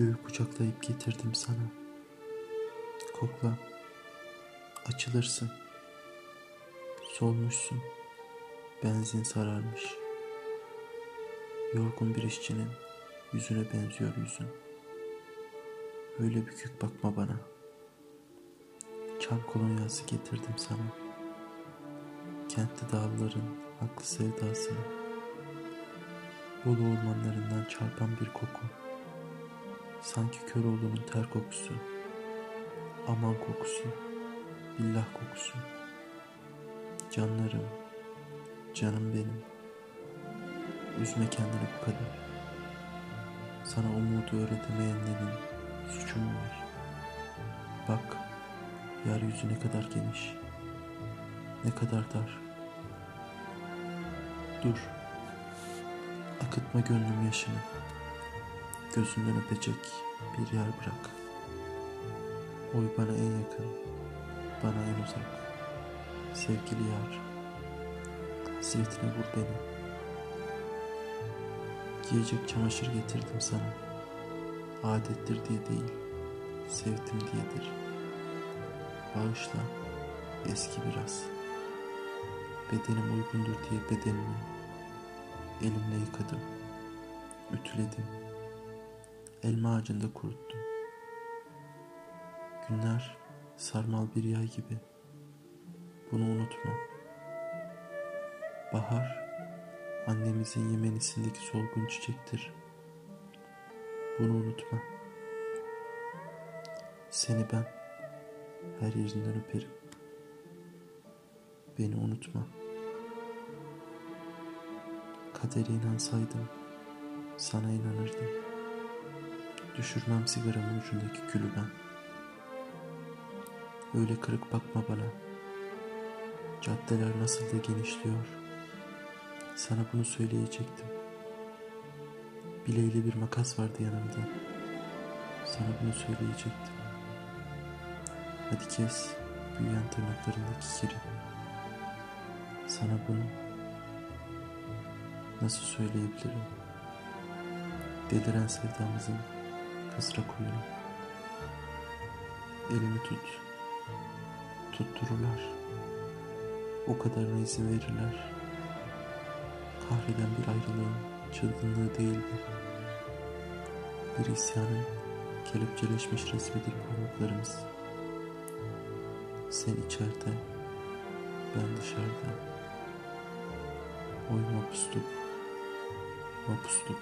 Göğü kucaklayıp getirdim sana. Kokla. Açılırsın. Solmuşsun. Benzin sararmış. Yorgun bir işçinin yüzüne benziyor yüzün. Öyle bükük bakma bana. Çam kolonyası getirdim sana. Kentli dağların haklı sevdasını. Bolu ormanlarından çarpan bir koku. Sanki Köroğlu'nun ter kokusu. Aman kokusu. Billah kokusu. Canlarım. Canım benim. Üzme kendini bu kadar. Sana umudu öğretemeyenlerin suçu mu var? Bak, yeryüzü ne kadar geniş, ne kadar dar. Dur, akıtma gönlüm yaşını, gözünden öpecek bir yer bırak. Oy bana en yakın, bana en uzak, sevgili yar, hasretine vur beni. Giyecek çamaşır getirdim sana. Adettir diye değil, sevdim diyedir. Bağışla, eski biraz. Bedenim uygundur diye bedenimi elimle yıkadım. Ütüledim. Elma ağacında kuruttum. Günler sarmal bir yay gibi. Bunu unutma. Bahar annemizin yemenisindeki solgun çiçektir. Bunu unutma. Seni ben her yerinden öperim. Beni unutma. Kadere inansaydım sana inanırdım. Düşürmem sigaramın ucundaki külü ben. Öyle kırık bakma bana. Caddeler nasıl da genişliyor. Sana bunu söyleyecektim. Bileğli bir makas vardı yanımda. Sana bunu söyleyecektim. Hadi kes büyüyen tırnaklarındaki kiri. Sana bunu nasıl söyleyebilirim? Deliren sevdamızın kızrak oyunu. Elimi tut. Tuttururlar. O kadarına izin verirler. Kahreden bir ayrılığın çılgınlığı değil bu. Bir isyanın kelepçeleşmiş resmidir parmaklarımız. Sen içeride, ben dışarıda. Oy mapusluk, mapusluk.